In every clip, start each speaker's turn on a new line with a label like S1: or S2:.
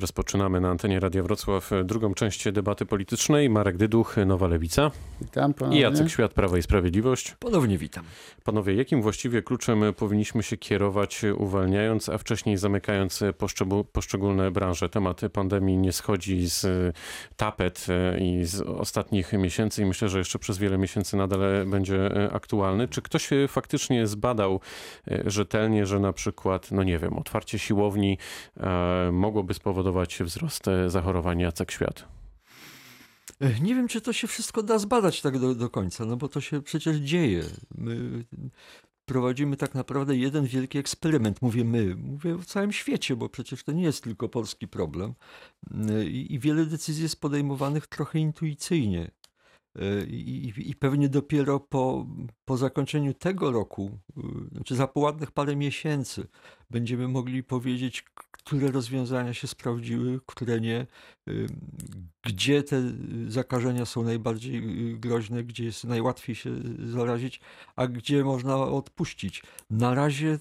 S1: Rozpoczynamy na antenie Radia Wrocław drugą część debaty politycznej. Marek Dyduch, Nowa Lewica.
S2: Witam ponownie.
S1: I Jacek Świat, Prawa i Sprawiedliwość.
S3: Ponownie witam.
S1: Panowie, jakim właściwie kluczem powinniśmy się kierować, uwalniając, a wcześniej zamykając poszczególne branże? Temat pandemii nie schodzi z tapet i z ostatnich miesięcy i myślę, że jeszcze przez wiele miesięcy nadal będzie aktualny. Czy ktoś faktycznie zbadał rzetelnie, że na przykład, no nie wiem, otwarcie siłowni e, mogłoby spowodować spowodować wzrost e, zachorowań Jacek Świat?
S3: E, nie wiem, czy to się wszystko da zbadać tak do, do końca, no bo to się przecież dzieje. My prowadzimy tak naprawdę jeden wielki eksperyment. Mówię my, mówię w całym świecie, bo przecież to nie jest tylko polski problem. E, I, i wiele decyzji jest podejmowanych trochę intuicyjnie. I, I, pewnie dopiero po, po zakończeniu tego roku, znaczy za ładnych parę miesięcy, będziemy mogli powiedzieć, które rozwiązania się sprawdziły, które nie, gdzie te zakażenia są najbardziej y, groźne, gdzie jest najłatwiej się zarazić, a gdzie można odpuścić. Na razie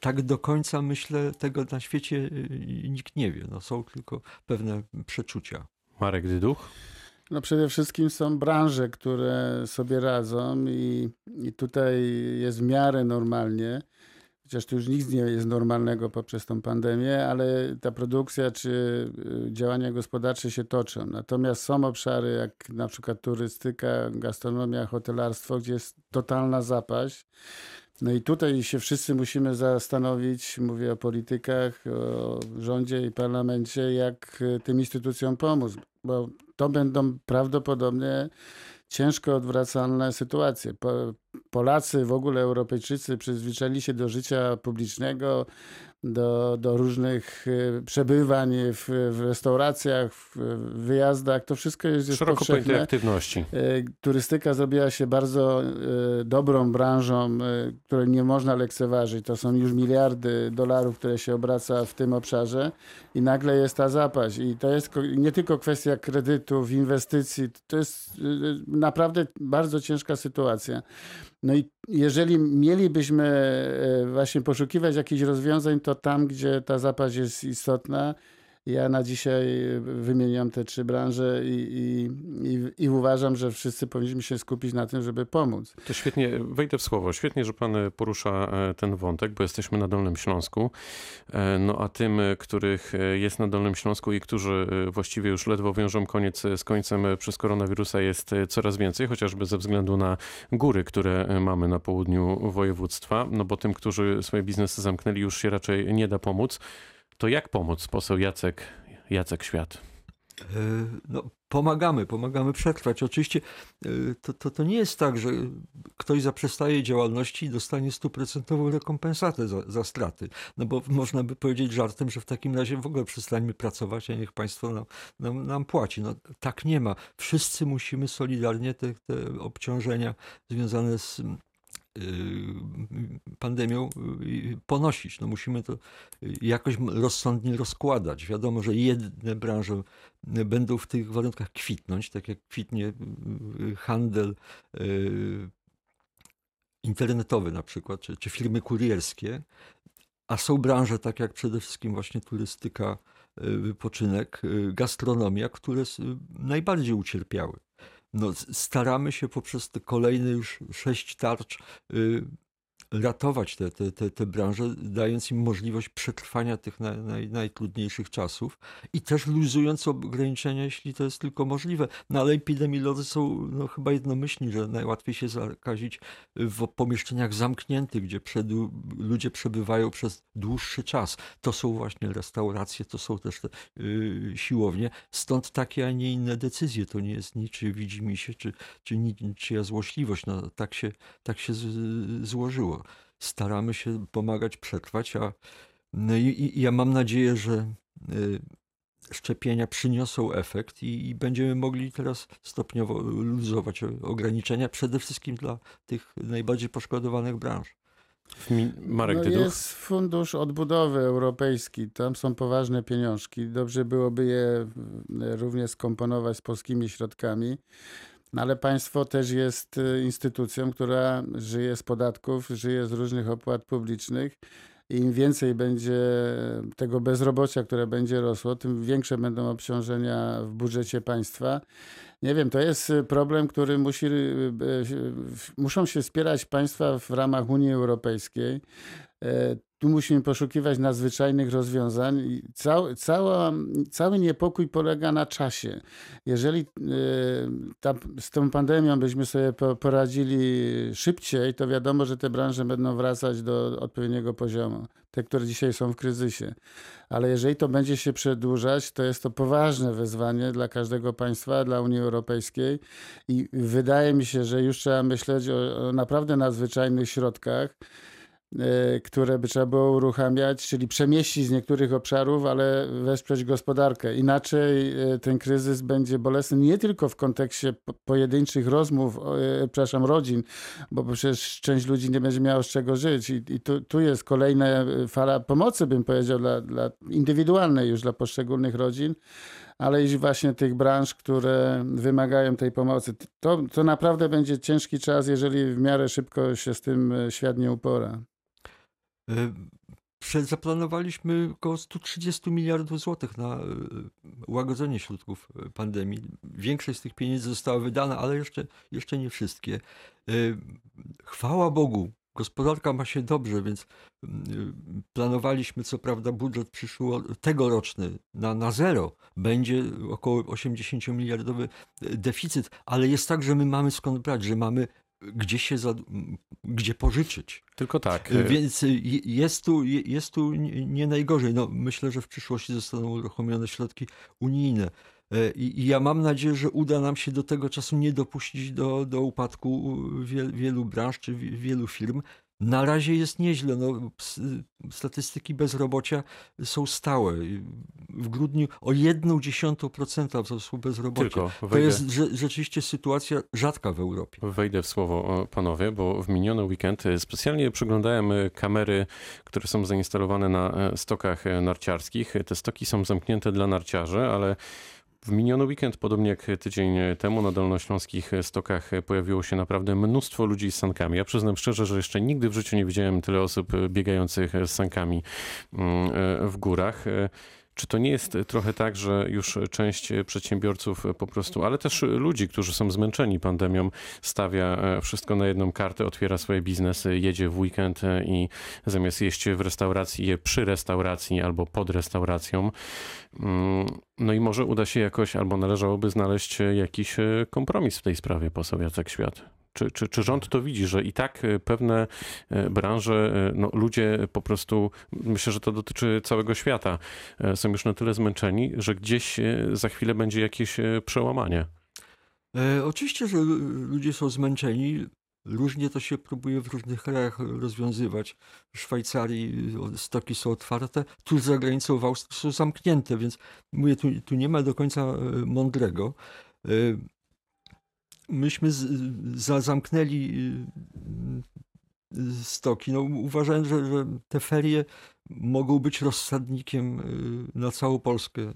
S3: tak do końca myślę, tego na świecie y, nikt nie wie. No, są tylko pewne przeczucia.
S1: Marek Dyduch?
S2: No przede wszystkim są branże, które sobie radzą i, i tutaj jest w miarę normalnie. Chociaż tu już nic nie jest normalnego poprzez tą pandemię, ale ta produkcja czy y, działania gospodarcze się toczą. Natomiast są obszary jak na przykład turystyka, gastronomia, hotelarstwo, gdzie jest totalna zapaść. No i tutaj się wszyscy musimy zastanowić, mówię o politykach, o rządzie i parlamencie, jak y, tym instytucjom pomóc, bo to będą prawdopodobnie ciężko odwracalne sytuacje. Polacy, w ogóle Europejczycy przyzwyczaili się do życia publicznego, do, do różnych y, przebywań w, w restauracjach, w wyjazdach. To wszystko jest, jest
S1: Szeroko pojętej aktywności.
S2: Y, turystyka zrobiła się bardzo y, dobrą branżą, której nie można lekceważyć. To są już miliardy dolarów, które się obraca w tym obszarze i nagle jest ta zapaść. I to jest nie tylko kwestia kredytów, inwestycji, to jest naprawdę bardzo ciężka sytuacja. No i jeżeli mielibyśmy e, właśnie poszukiwać jakichś rozwiązań, to tam, gdzie ta zapaść jest istotna, ja na dzisiaj wymieniam te trzy branże i, i, i, i, uważam, że wszyscy powinniśmy się skupić na tym, żeby pomóc.
S1: To świetnie, wejdę w słowo, świetnie, że pan porusza e, ten wątek, bo jesteśmy na Dolnym Śląsku. E, no a tym, których jest na Dolnym Śląsku i którzy właściwie już ledwo wiążą koniec z końcem przez koronawirusa jest coraz więcej, chociażby ze względu na góry, które mamy na południu województwa. No bo tym, którzy swoje biznesy zamknęli, już się raczej nie da pomóc. To jak pomóc, poseł Jacek, Jacek Świat?
S3: E, no, pomagamy, pomagamy przetrwać. Oczywiście e, to, to, to nie jest tak, że ktoś zaprzestaje działalności i dostanie stuprocentową rekompensatę za, za straty. No bo można by powiedzieć żartem, że w takim razie w ogóle przestańmy pracować, a niech państwo nam, nam, nam płaci. No, tak nie ma. Wszyscy musimy solidarnie te, te obciążenia związane z pandemią y, ponosić. No musimy to jakoś rozsądnie rozkładać. Wiadomo, że jedne branże będą w tych warunkach kwitnąć, tak jak kwitnie y, handel internetowy na przykład, czy, czy firmy kurierskie, a są branże tak jak przede wszystkim właśnie turystyka, wypoczynek, gastronomia, które najbardziej ucierpiały no, staramy się poprzez te kolejne już sześć tarcz y, ratować te, te, te, te branże, dając im możliwość przetrwania tych naj, naj, najtrudniejszych czasów i też luzując ograniczenia, jeśli to jest tylko możliwe. No ale epidemiolodzy są no, chyba jednomyślni, że najłatwiej się zakazić w pomieszczeniach zamkniętych, gdzie przed, ludzie przebywają przez dłuższy czas. To są właśnie restauracje, to są też te yy, siłownie. Stąd takie, a nie inne decyzje. To nie jest niczy widzi mi się, czy, czy niczyja złośliwość. No, tak się, tak się z, złożyło staramy się pomagać przetrwać, a no i, i ja mam nadzieję, że y, szczepienia przyniosą efekt i, i, będziemy mogli teraz stopniowo luzować ograniczenia, przede wszystkim dla tych najbardziej poszkodowanych branż.
S2: Marek no jest fundusz odbudowy europejski, tam są poważne pieniążki. Dobrze byłoby je również skomponować z polskimi środkami. No ale państwo też jest y, instytucją, która żyje z podatków, żyje z różnych opłat publicznych im więcej będzie tego bezrobocia, które będzie rosło, tym większe będą obciążenia w budżecie państwa. Nie wiem, to jest problem, który musi, muszą się wspierać państwa w ramach Unii Europejskiej. Tu musimy poszukiwać nadzwyczajnych rozwiązań. Cał, cała, cały niepokój polega na czasie. Jeżeli y, ta, z tą pandemią byśmy sobie poradzili szybciej, to wiadomo, że te branże będą wracać do odpowiedniego poziomu. Te, które dzisiaj są w kryzysie. Ale jeżeli to będzie się przedłużać, to jest to poważne wyzwanie dla każdego państwa, dla Unii Europejskiej. I wydaje mi się, że już trzeba myśleć o, o naprawdę nadzwyczajnych środkach E, które by trzeba było uruchamiać, czyli przemieścić z niektórych obszarów, ale wesprzeć gospodarkę. Inaczej e, ten kryzys będzie bolesny nie tylko w kontekście pojedynczych rozmów, e, przepraszam, rodzin, bo przecież część ludzi nie będzie miała z czego żyć i, i tu, tu, jest kolejna fala pomocy, bym powiedział, dla, dla indywidualnej już dla poszczególnych rodzin ale i właśnie tych branż, które wymagają tej pomocy. To, to naprawdę będzie ciężki czas, jeżeli w miarę szybko się z tym świat nie upora.
S3: Zaplanowaliśmy około 130 miliardów złotych na e, łagodzenie środków e, pandemii. Większość z tych pieniędzy została wydana, ale jeszcze, jeszcze nie wszystkie. E, chwała Bogu, gospodarka ma się dobrze, więc planowaliśmy, co prawda, budżet przyszło tegoroczny na, na zero. Będzie około 80 miliardowy deficyt, ale jest tak, że my mamy skąd brać, że mamy gdzie się za, gdzie pożyczyć.
S1: Tylko tak.
S3: Y, więc y, jest tu, jest tu nie najgorzej. No, myślę, że w przyszłości zostaną uruchomione środki unijne. I, I, ja mam nadzieję, że uda nam się do tego czasu nie dopuścić do, do upadku wielu branż czy wielu firm, na razie jest nieźle. No, statystyki bezrobocia są stałe. W grudniu o 1,1% wzrosło bezrobocie. Tylko wejdę, to jest rzeczywiście sytuacja rzadka w Europie.
S1: Wejdę w słowo panowie, bo w miniony weekend e, specjalnie przyglądałem e, kamery, które są zainstalowane na e, stokach narciarskich. Te stoki są zamknięte dla narciarzy, ale w miniony weekend, podobnie jak tydzień temu, na dolnośląskich stokach pojawiło się naprawdę mnóstwo ludzi z sankami. Ja przyznam szczerze, że jeszcze nigdy w życiu nie widziałem tyle osób biegających z sankami mm, w górach. Czy to nie jest trochę tak, że już część przedsiębiorców po prostu, ale też ludzi, którzy są zmęczeni pandemią, stawia e, wszystko na jedną kartę, otwiera swoje biznesy, jedzie w weekend e, i zamiast jeść w restauracji, je przy restauracji albo pod restauracją. Mm, no i może uda się jakoś, albo należałoby znaleźć jakiś e, kompromis w tej sprawie, poseł Jacek Świat. Czy, czy, czy rząd to widzi, że i tak e, pewne e, branże, e, no, ludzie po prostu, myślę, że to dotyczy całego świata, są już na tyle zmęczeni, że gdzieś za chwilę będzie jakieś przełamanie?
S3: E, oczywiście, że ludzie są zmęczeni. Różnie to się próbuje w różnych krajach rozwiązywać. W Szwajcarii stoki są otwarte, tu za granicą w Austrii są zamknięte, więc mówię, tu, tu nie ma do końca mądrego myśmy z, za, zamknęli y, y, stoki. No, uważałem, że, że te ferie mogą być rozsadnikiem y, na całą Polskę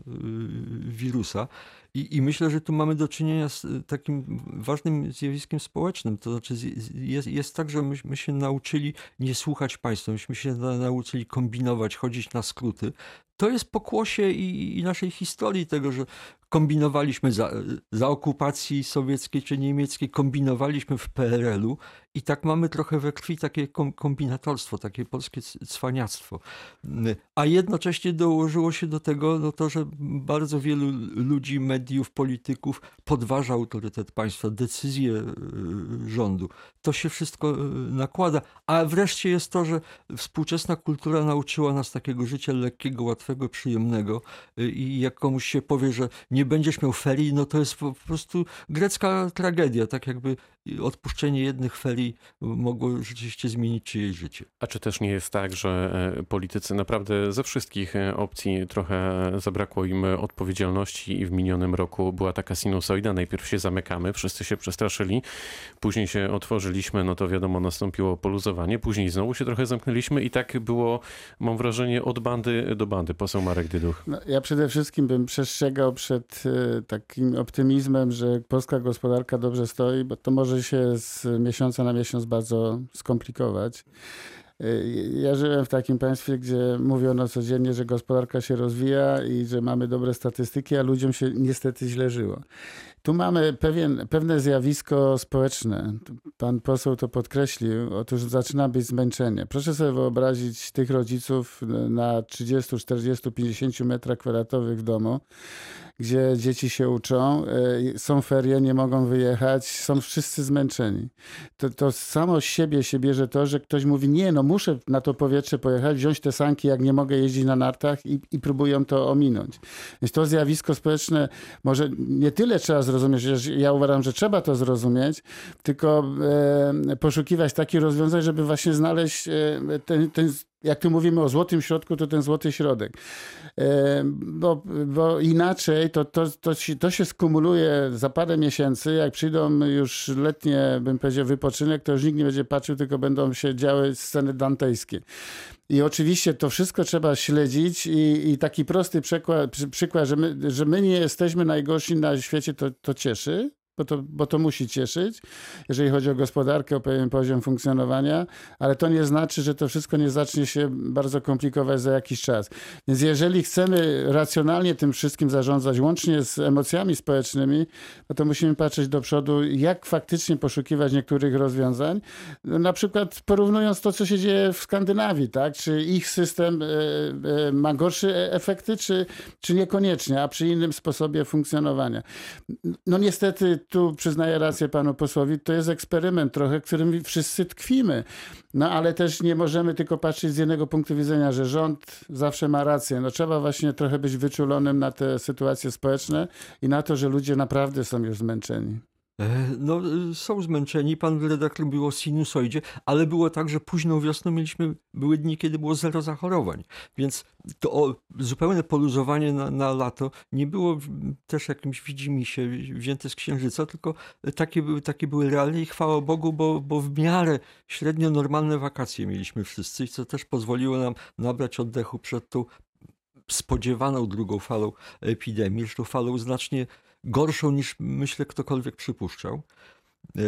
S3: wirusa. I, I, myślę, że tu mamy do czynienia z takim ważnym zjawiskiem społecznym. To znaczy, jest, jest tak, że myśmy się nauczyli nie słuchać państwa, myśmy się nauczyli kombinować, chodzić na skróty. To jest pokłosie i, i naszej historii tego, że kombinowaliśmy za, za okupacji sowieckiej czy niemieckiej, kombinowaliśmy w PRL-u i tak mamy trochę we krwi takie kombinatorstwo, takie polskie cwaniactwo. A jednocześnie dołożyło się do tego no to, że bardzo wielu ludzi, mediów, polityków podważa autorytet państwa, decyzje e, rządu. To się wszystko e, nakłada. A wreszcie jest to, że współczesna kultura nauczyła nas takiego życia lekkiego, łatwego, przyjemnego e, i jak komuś się powie, że nie będziesz miał ferii, no to jest po prostu grecka tragedia, tak jakby odpuszczenie jednych ferii mogło rzeczywiście zmienić czyjeś życie.
S1: A czy też nie jest tak, że e, politycy naprawdę ze wszystkich e, opcji trochę zabrakło im odpowiedzialności i w minionym roku była taka sinusoida, najpierw się zamykamy, wszyscy się przestraszyli, później się otworzyliśmy, no to wiadomo, nastąpiło poluzowanie, później znowu się trochę zamknęliśmy i tak było, mam wrażenie, od bandy do bandy. Poseł Marek Dyduch.
S2: No, ja przede wszystkim bym przestrzegał przed e, takim optymizmem, że polska gospodarka dobrze stoi, bo to może się z miesiąca na miesiąc bardzo skomplikować. Y, Ja żyłem w takim państwie, gdzie mówiono codziennie, że gospodarka się rozwija i że mamy dobre statystyki, a ludziom się niestety źle żyło. Tu mamy pewien, pewne zjawisko społeczne. Pan poseł to podkreślił. Otóż zaczyna być zmęczenie. Proszę sobie wyobrazić tych rodziców na 30, 40, 50 metrach kwadratowych w domu, gdzie dzieci się uczą, y, są ferie, nie mogą wyjechać, są wszyscy zmęczeni. To, to samo z siebie się bierze to, że ktoś mówi, nie, no muszę na to powietrze pojechać, wziąć te sanki, jak nie mogę jeździć na nartach i, i próbują to ominąć. Więc to zjawisko społeczne może nie tyle trzeba zrozumieć, że ja uważam, że trzeba to zrozumieć, tylko e, poszukiwać takich rozwiązań, żeby właśnie znaleźć e, ten, ten jak tu mówimy o złotym środku, to ten złoty środek. E, Bo, bo inaczej to, to, to, się, to się skumuluje za parę miesięcy. Jak przyjdą już letnie, bym powiedział, wypoczynek, to już nikt nie będzie patrzył, tylko będą się działy sceny dantejskie. I oczywiście to wszystko trzeba śledzić i, i taki prosty przykład, przy- przykład że, my, że my nie jesteśmy najgorsi na świecie, to, to cieszy. Bo to, bo to musi cieszyć, jeżeli chodzi o gospodarkę, o pewien poziom funkcjonowania, ale to nie znaczy, że to wszystko nie zacznie się bardzo komplikować za jakiś czas. Więc jeżeli chcemy racjonalnie tym wszystkim zarządzać, łącznie z emocjami społecznymi, no to musimy patrzeć do przodu, jak faktycznie poszukiwać niektórych rozwiązań. Na przykład porównując to, co się dzieje w Skandynawii, tak? Czy ich system e, e, ma gorsze efekty, czy, czy niekoniecznie, a przy innym sposobie funkcjonowania. No niestety tu przyznaję rację panu posłowi, to jest eksperyment trochę, którym wszyscy tkwimy. No ale też nie możemy tylko patrzeć z jednego punktu widzenia, że rząd zawsze ma rację. No trzeba właśnie trochę być wyczulonym na te sytuacje społeczne i na to, że ludzie naprawdę są już zmęczeni.
S3: E, No, y, są zmęczeni. Pan redaktor mówił o sinusoidzie, ale było tak, że późną wiosną mieliśmy, były dni, kiedy było zero zachorowań. Więc to zupełne poluzowanie na, na lato nie było też jakimś widzimisię wzięte z księżyca, tylko takie były, takie były realne i chwała Bogu, bo, bo w miarę średnio normalne wakacje mieliśmy wszyscy, co też pozwoliło nam nabrać oddechu przed tą spodziewaną drugą falą epidemii, zresztą falą znacznie gorszą niż myślę ktokolwiek przypuszczał. E,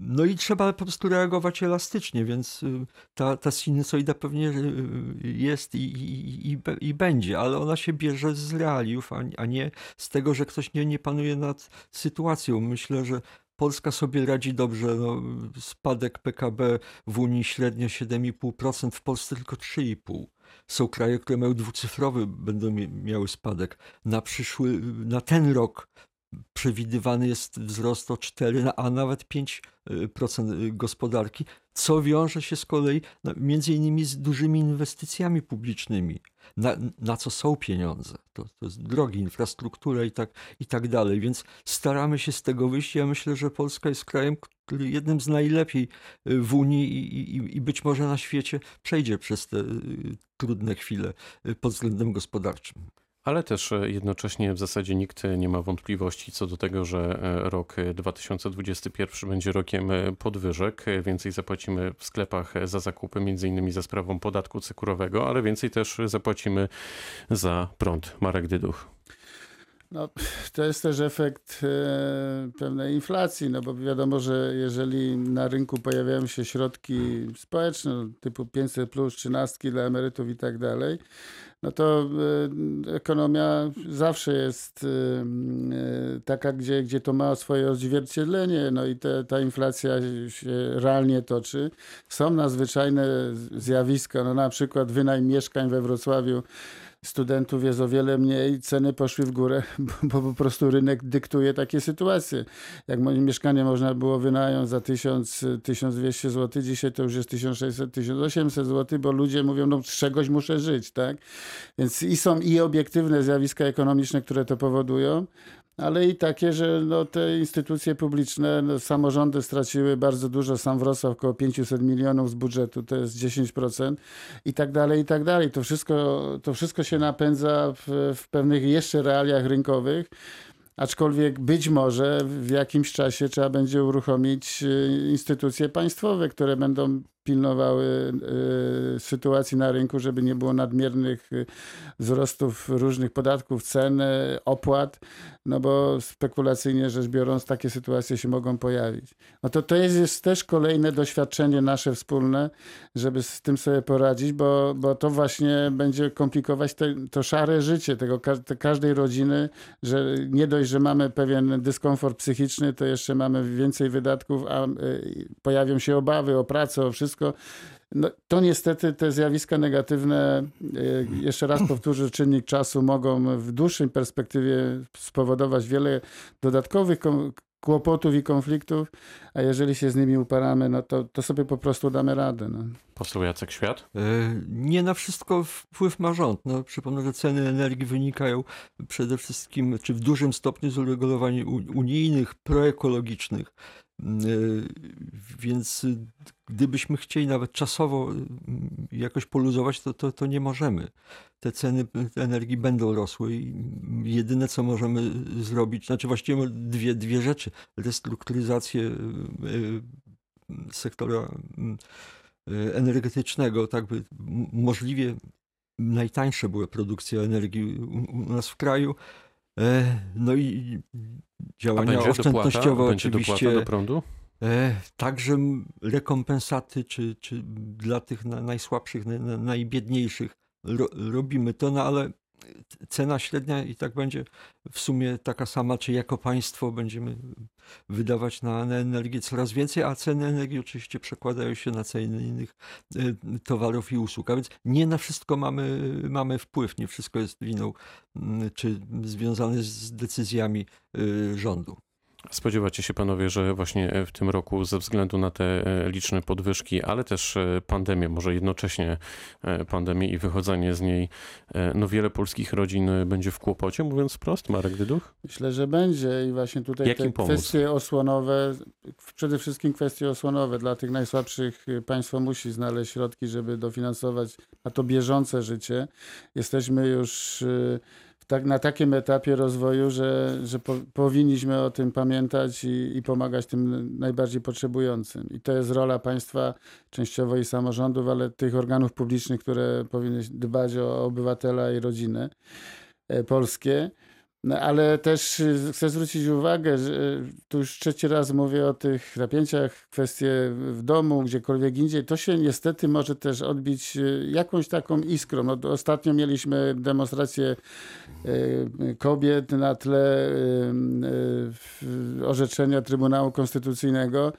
S3: No i trzeba po prostu reagować elastycznie, więc y, ta, ta sinusoida pewnie y, jest i, i, i, i będzie, ale ona się bierze z realiów, a, a nie z tego, że ktoś nie, nie panuje nad sytuacją. Myślę, że Polska sobie radzi dobrze. No, spadek PKB w Unii średnio 7,5%, w Polsce tylko 3,5%. Są kraje, które mają dwucyfrowy, będą miały spadek. Na przyszły, na ten rok przewidywany jest wzrost o 4, a nawet 5% gospodarki, co wiąże się z kolei no, między innymi z dużymi inwestycjami publicznymi, na, na co są pieniądze. To, to jest drogi, infrastruktura i tak, i tak dalej, więc staramy się z tego wyjść. Ja myślę, że Polska jest krajem, który jednym z najlepiej y, w Unii i, i, i być może na świecie przejdzie przez te y, trudne chwile y, pod względem gospodarczym.
S1: Ale też e, jednocześnie w zasadzie nikt nie ma wątpliwości co do tego, że e, rok e, 2021 będzie rokiem e, podwyżek. E, Więcej zapłacimy w sklepach e, za zakupy, między innymi za sprawą podatku cukrowego, ale więcej też zapłacimy za prąd. Marek Dyduch.
S2: No, to jest też efekt e, pewnej inflacji, no bo wiadomo, że jeżeli na rynku pojawiają się środki społeczne no, typu 500 plus, 13 dla emerytów i tak dalej, no to e, ekonomia zawsze jest e, taka, gdzie, gdzie to ma swoje odzwierciedlenie, no i te, ta inflacja się realnie toczy. Są nadzwyczajne zjawiska, no na przykład wynajem mieszkań we Wrocławiu studentów jest o wiele mniej, ceny poszły w górę, bo, po prostu rynek dyktuje takie sytuacje. Jak mieszkanie można było wynająć za 1000, 1200 zł, dzisiaj to już jest 1600, 1800 zł, bo ludzie mówią, no z czegoś muszę żyć, tak? Więc i są i obiektywne zjawiska ekonomiczne, które to powodują, ale i takie, że no, te instytucje publiczne, no, samorządy straciły bardzo dużo, sam Wrocław około 500 milionów z budżetu, to jest 10% i tak dalej, i tak dalej. To wszystko, to wszystko się napędza w, w pewnych jeszcze realiach rynkowych, aczkolwiek być może w jakimś czasie trzeba będzie uruchomić y, instytucje państwowe, które będą pilnowały y, sytuacji na rynku, żeby nie było nadmiernych y, wzrostów różnych podatków, cen, y, opłat, no bo spekulacyjnie rzecz biorąc takie sytuacje się mogą pojawić. No to to jest, jest też kolejne doświadczenie nasze wspólne, żeby z tym sobie poradzić, bo, bo to właśnie będzie komplikować te, to szare życie tego, te każdej rodziny, że nie dość, że mamy pewien dyskomfort psychiczny, to jeszcze mamy więcej wydatków, a y, pojawią się obawy o pracę, o wszystko. No, to niestety te zjawiska negatywne, y, jeszcze raz powtórzę, czynnik czasu mogą w dłuższej perspektywie spowodować wiele dodatkowych kłopotów i konfliktów, a jeżeli się z nimi uparamy, no to, to sobie po prostu damy radę. No.
S1: Poseł Jacek Świat? E,
S3: nie na wszystko wpływ ma rząd. No, przypomnę, że ceny energii wynikają przede wszystkim, czy w dużym stopniu z uregulowań unijnych, proekologicznych. Y, więc y, gdybyśmy chcieli nawet czasowo y, jakoś poluzować, to, to, to nie możemy. Te ceny energii będą rosły i jedyne, co możemy zrobić, znaczy właściwie dwie, dwie rzeczy. Restrukturyzację sektora energetycznego, tak by możliwie najtańsze była produkcja energii u nas w kraju, E, no i działania oszczędnościowe
S1: dopłata?
S3: oczywiście.
S1: do prądu?
S3: E, także rekompensaty, czy, czy dla tych najsłabszych, najbiedniejszych robimy to, no ale cena średnia i tak będzie w sumie taka sama, czy jako państwo będziemy wydawać na energię coraz więcej, a ceny energii oczywiście przekładają się na ceny innych e, towarów i usług. A więc nie na wszystko mamy, mamy wpływ, nie wszystko jest winą czy związane z decyzjami e, rządu.
S1: Spodziewacie się panowie, że właśnie w tym roku ze względu na te e, liczne podwyżki, ale też e, pandemię, może jednocześnie e, pandemię i wychodzenie z niej, no wiele polskich rodzin będzie w kłopocie, mówiąc wprost, Marek Dyduch?
S2: Myślę, że będzie i właśnie tutaj Jak te kwestie osłonowe, przede wszystkim kwestie osłonowe dla tych najsłabszych państwo musi znaleźć środki, żeby dofinansować na to bieżące życie. Jesteśmy już tak, na takim etapie rozwoju, że, że po, powinniśmy o tym pamiętać i, i, pomagać tym najbardziej potrzebującym. I to jest rola państwa, częściowo i samorządów, ale tych organów publicznych, które powinny dbać o obywatela i rodziny e, polskie. No, ale też y, chcę zwrócić uwagę, że y, tu już trzeci raz mówię o tych napięciach, kwestie w domu, gdziekolwiek indziej. To się niestety może też odbić y, jakąś taką iskrą. No, ostatnio mieliśmy demonstrację kobiet na tle orzeczenia Trybunału Konstytucyjnego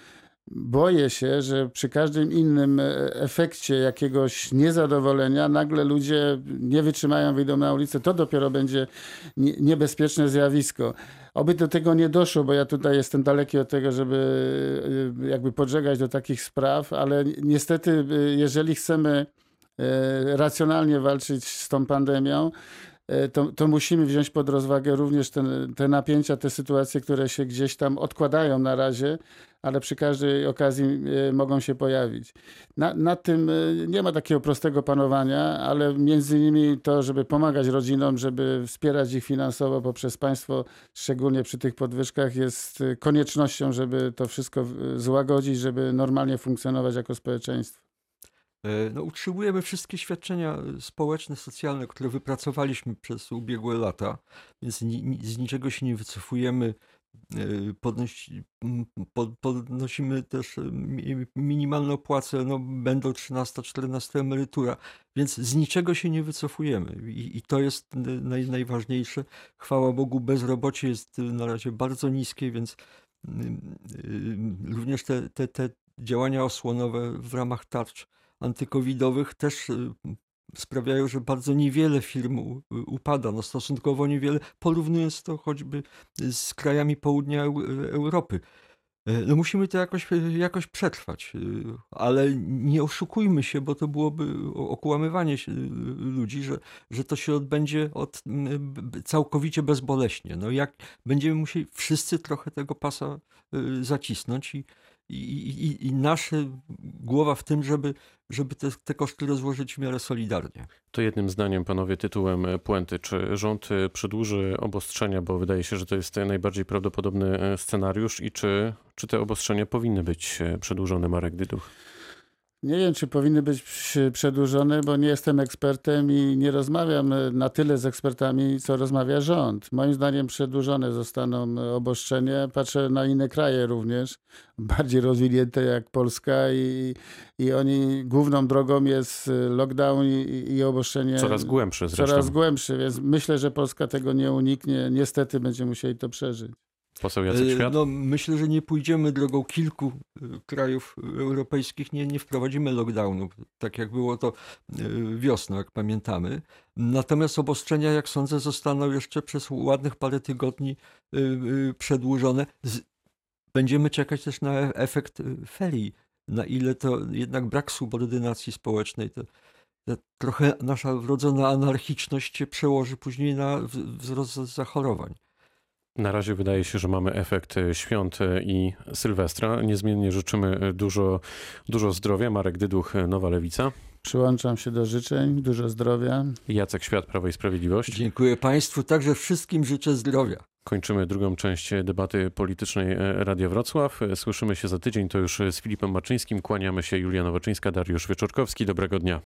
S2: boję się, że przy każdym innym e, efekcie jakiegoś niezadowolenia nagle ludzie nie wytrzymają, wyjdą na ulicę. To dopiero będzie niebezpieczne zjawisko. Oby do tego nie doszło, bo ja tutaj jestem daleki od tego, żeby e, jakby podżegać do takich spraw, ale niestety, e, jeżeli chcemy racjonalnie walczyć z tą pandemią, to, to, musimy wziąć pod rozwagę również ten, te napięcia, te sytuacje, które się gdzieś tam odkładają na razie, ale przy każdej okazji e, mogą się pojawić. Na, na tym e, nie ma takiego prostego panowania, ale między innymi to, żeby pomagać rodzinom, żeby wspierać ich finansowo poprzez państwo, szczególnie przy tych podwyżkach, jest e, koniecznością, żeby to wszystko złagodzić, żeby normalnie funkcjonować jako społeczeństwo.
S3: No, utrzymujemy wszystkie świadczenia społeczne, socjalne, które wypracowaliśmy przez ubiegłe lata, więc ni, z niczego się nie wycofujemy. E, podnosi, podnosimy też e, minimalną płacę, no będą 13-14 emerytura, więc z niczego się nie wycofujemy i, i to jest naj, najważniejsze. Chwała Bogu, bezrobocie jest na razie bardzo niskie, więc również te, te, te działania osłonowe w ramach tarcz antykowidowych też sprawiają, że bardzo niewiele firm upada, no stosunkowo niewiele, porównując to choćby z krajami południa Europy. E, no musimy to jakoś, jakoś przetrwać, ale nie oszukujmy się, bo to byłoby okłamywanie ludzi, że, że to się odbędzie od, całkowicie bezboleśnie. No jak będziemy musieli wszyscy trochę tego pasa zacisnąć i, i, i, nasza głowa w tym, żeby, żeby te, te koszty rozłożyć w miarę solidarnie.
S1: To jednym zdaniem, panowie, tytułem puenty. Czy rząd przedłuży obostrzenia, bo wydaje się, że to jest najbardziej prawdopodobny e, scenariusz i czy, czy te obostrzenia powinny być e, przedłużone, Marek Dyduch?
S2: Nie wiem, czy powinny być przedłużone, bo nie jestem ekspertem i nie rozmawiam na tyle z ekspertami, co rozmawia rząd. Moim zdaniem przedłużone zostaną obostrzenia. Patrzę na inne kraje również, bardziej rozwinięte jak Polska i, i oni główną drogą jest lockdown i, i obostrzenie
S1: Coraz głębsze zresztą.
S2: coraz głębsze, więc myślę, że Polska tego nie uniknie. Niestety będziemy musieli to przeżyć.
S1: Poseł Jacek
S3: E,
S1: Świat?
S3: No, myślę, że nie pójdziemy drogą kilku e, krajów europejskich, nie, nie wprowadzimy lockdownu, tak jak było to wiosną, jak pamiętamy. Natomiast obostrzenia, jak sądzę, zostaną jeszcze przez ładnych parę tygodni przedłużone. Będziemy czekać też na efekt ferii, na ile to jednak brak subordynacji społecznej, to, to trochę nasza wrodzona anarchiczność się przełoży później na wzrost zachorowań.
S1: Na razie wydaje się, że mamy efekt e, świąt e, i Sylwestra. Niezmiennie życzymy e, dużo, dużo zdrowia. Marek Dyduch, Nowa Lewica.
S2: Przyłączam się do życzeń, dużo zdrowia.
S1: Jacek Świat, Prawo i Sprawiedliwość.
S3: Dziękuję Państwu, także wszystkim życzę zdrowia.
S1: Kończymy drugą część debaty politycznej Radia Wrocław. Słyszymy się za tydzień. To już z Filipem Maczyńskim. Kłaniamy się Julia Nowoczyńska, Dariusz Wieczorkowski. Dobrego dnia.